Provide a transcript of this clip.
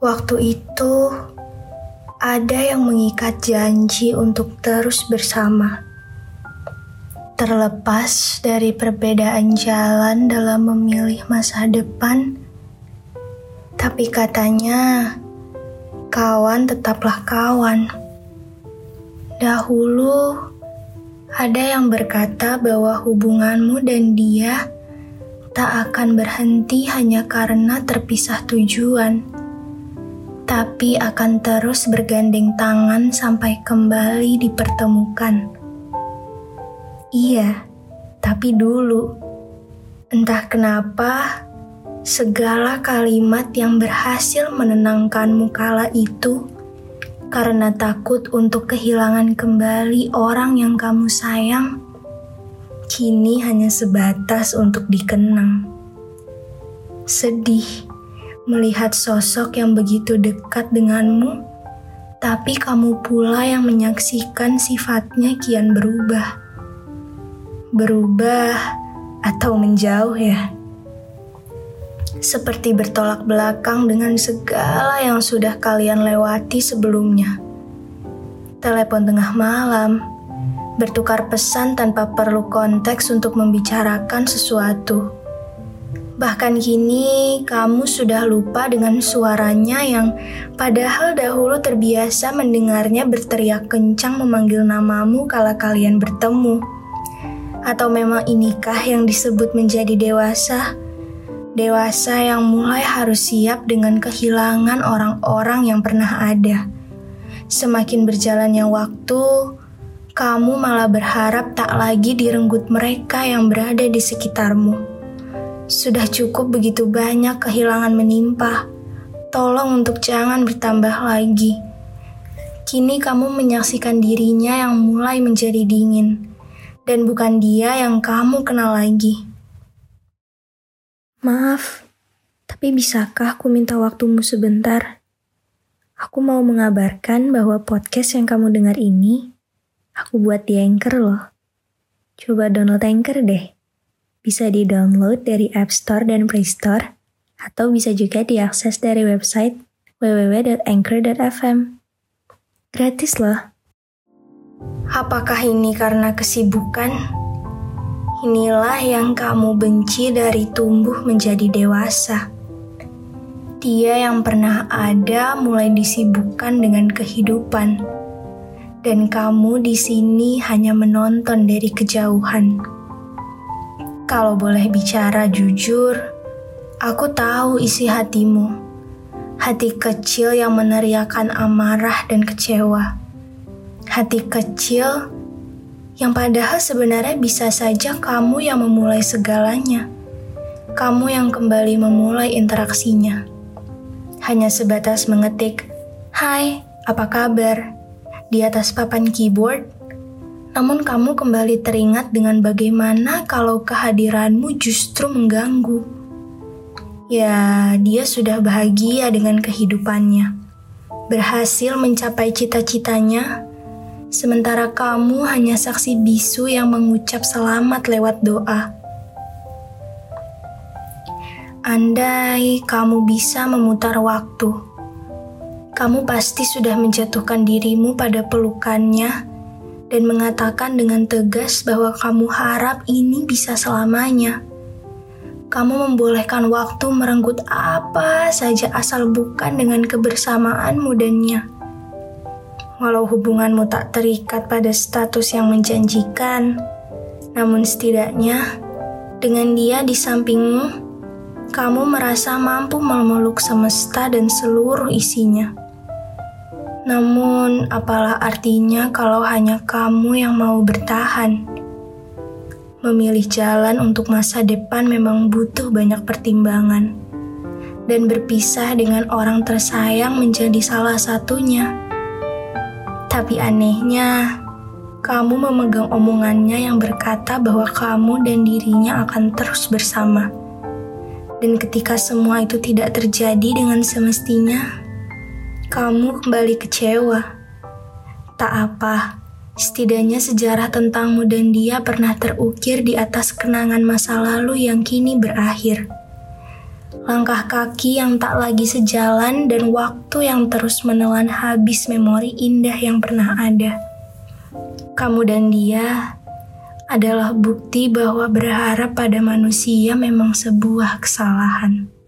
Waktu itu, ada yang mengikat janji untuk terus bersama. Terlepas dari perbedaan jalan dalam memilih masa depan, tapi katanya kawan tetaplah kawan. Dahulu, ada yang berkata bahwa hubunganmu dan dia tak akan berhenti hanya karena terpisah tujuan tapi akan terus bergandeng tangan sampai kembali dipertemukan. Iya, tapi dulu, entah kenapa, segala kalimat yang berhasil menenangkanmu kala itu karena takut untuk kehilangan kembali orang yang kamu sayang, kini hanya sebatas untuk dikenang. Sedih melihat sosok yang begitu dekat denganmu, tapi kamu pula yang menyaksikan sifatnya kian berubah. Berubah atau menjauh ya. Seperti bertolak belakang dengan segala yang sudah kalian lewati sebelumnya. Telepon tengah malam, bertukar pesan tanpa perlu konteks untuk membicarakan sesuatu Bahkan kini kamu sudah lupa dengan suaranya yang padahal dahulu terbiasa mendengarnya berteriak kencang memanggil namamu kala kalian bertemu. Atau memang inikah yang disebut menjadi dewasa? Dewasa yang mulai harus siap dengan kehilangan orang-orang yang pernah ada. Semakin berjalannya waktu, kamu malah berharap tak lagi direnggut mereka yang berada di sekitarmu. Sudah cukup begitu banyak kehilangan menimpa. Tolong untuk jangan bertambah lagi. Kini kamu menyaksikan dirinya yang mulai menjadi dingin, dan bukan dia yang kamu kenal lagi. Maaf, tapi bisakah aku minta waktumu sebentar? Aku mau mengabarkan bahwa podcast yang kamu dengar ini, aku buat di Anchor loh. Coba download Anchor deh. Bisa di-download dari App Store dan Play Store, atau bisa juga diakses dari website www.anchor.fm. Gratis loh. Apakah ini karena kesibukan? Inilah yang kamu benci dari tumbuh menjadi dewasa. Dia yang pernah ada mulai disibukkan dengan kehidupan, dan kamu di sini hanya menonton dari kejauhan. Kalau boleh bicara jujur, aku tahu isi hatimu. Hati kecil yang meneriakan amarah dan kecewa. Hati kecil yang padahal sebenarnya bisa saja kamu yang memulai segalanya. Kamu yang kembali memulai interaksinya. Hanya sebatas mengetik, "Hai, apa kabar?" di atas papan keyboard namun kamu kembali teringat dengan bagaimana kalau kehadiranmu justru mengganggu. Ya, dia sudah bahagia dengan kehidupannya. Berhasil mencapai cita-citanya, sementara kamu hanya saksi bisu yang mengucap selamat lewat doa. Andai kamu bisa memutar waktu, kamu pasti sudah menjatuhkan dirimu pada pelukannya dan mengatakan dengan tegas bahwa kamu harap ini bisa selamanya. Kamu membolehkan waktu merenggut apa saja asal bukan dengan kebersamaanmu dennya. Walau hubunganmu tak terikat pada status yang menjanjikan, namun setidaknya dengan dia di sampingmu, kamu merasa mampu memeluk semesta dan seluruh isinya. Namun, apalah artinya kalau hanya kamu yang mau bertahan? Memilih jalan untuk masa depan memang butuh banyak pertimbangan, dan berpisah dengan orang tersayang menjadi salah satunya. Tapi anehnya, kamu memegang omongannya yang berkata bahwa kamu dan dirinya akan terus bersama. Dan ketika semua itu tidak terjadi dengan semestinya, kamu kembali kecewa. Tak apa, setidaknya sejarah tentangmu dan dia pernah terukir di atas kenangan masa lalu yang kini berakhir. Langkah kaki yang tak lagi sejalan dan waktu yang terus menelan habis memori indah yang pernah ada. Kamu dan dia adalah bukti bahwa berharap pada manusia memang sebuah kesalahan.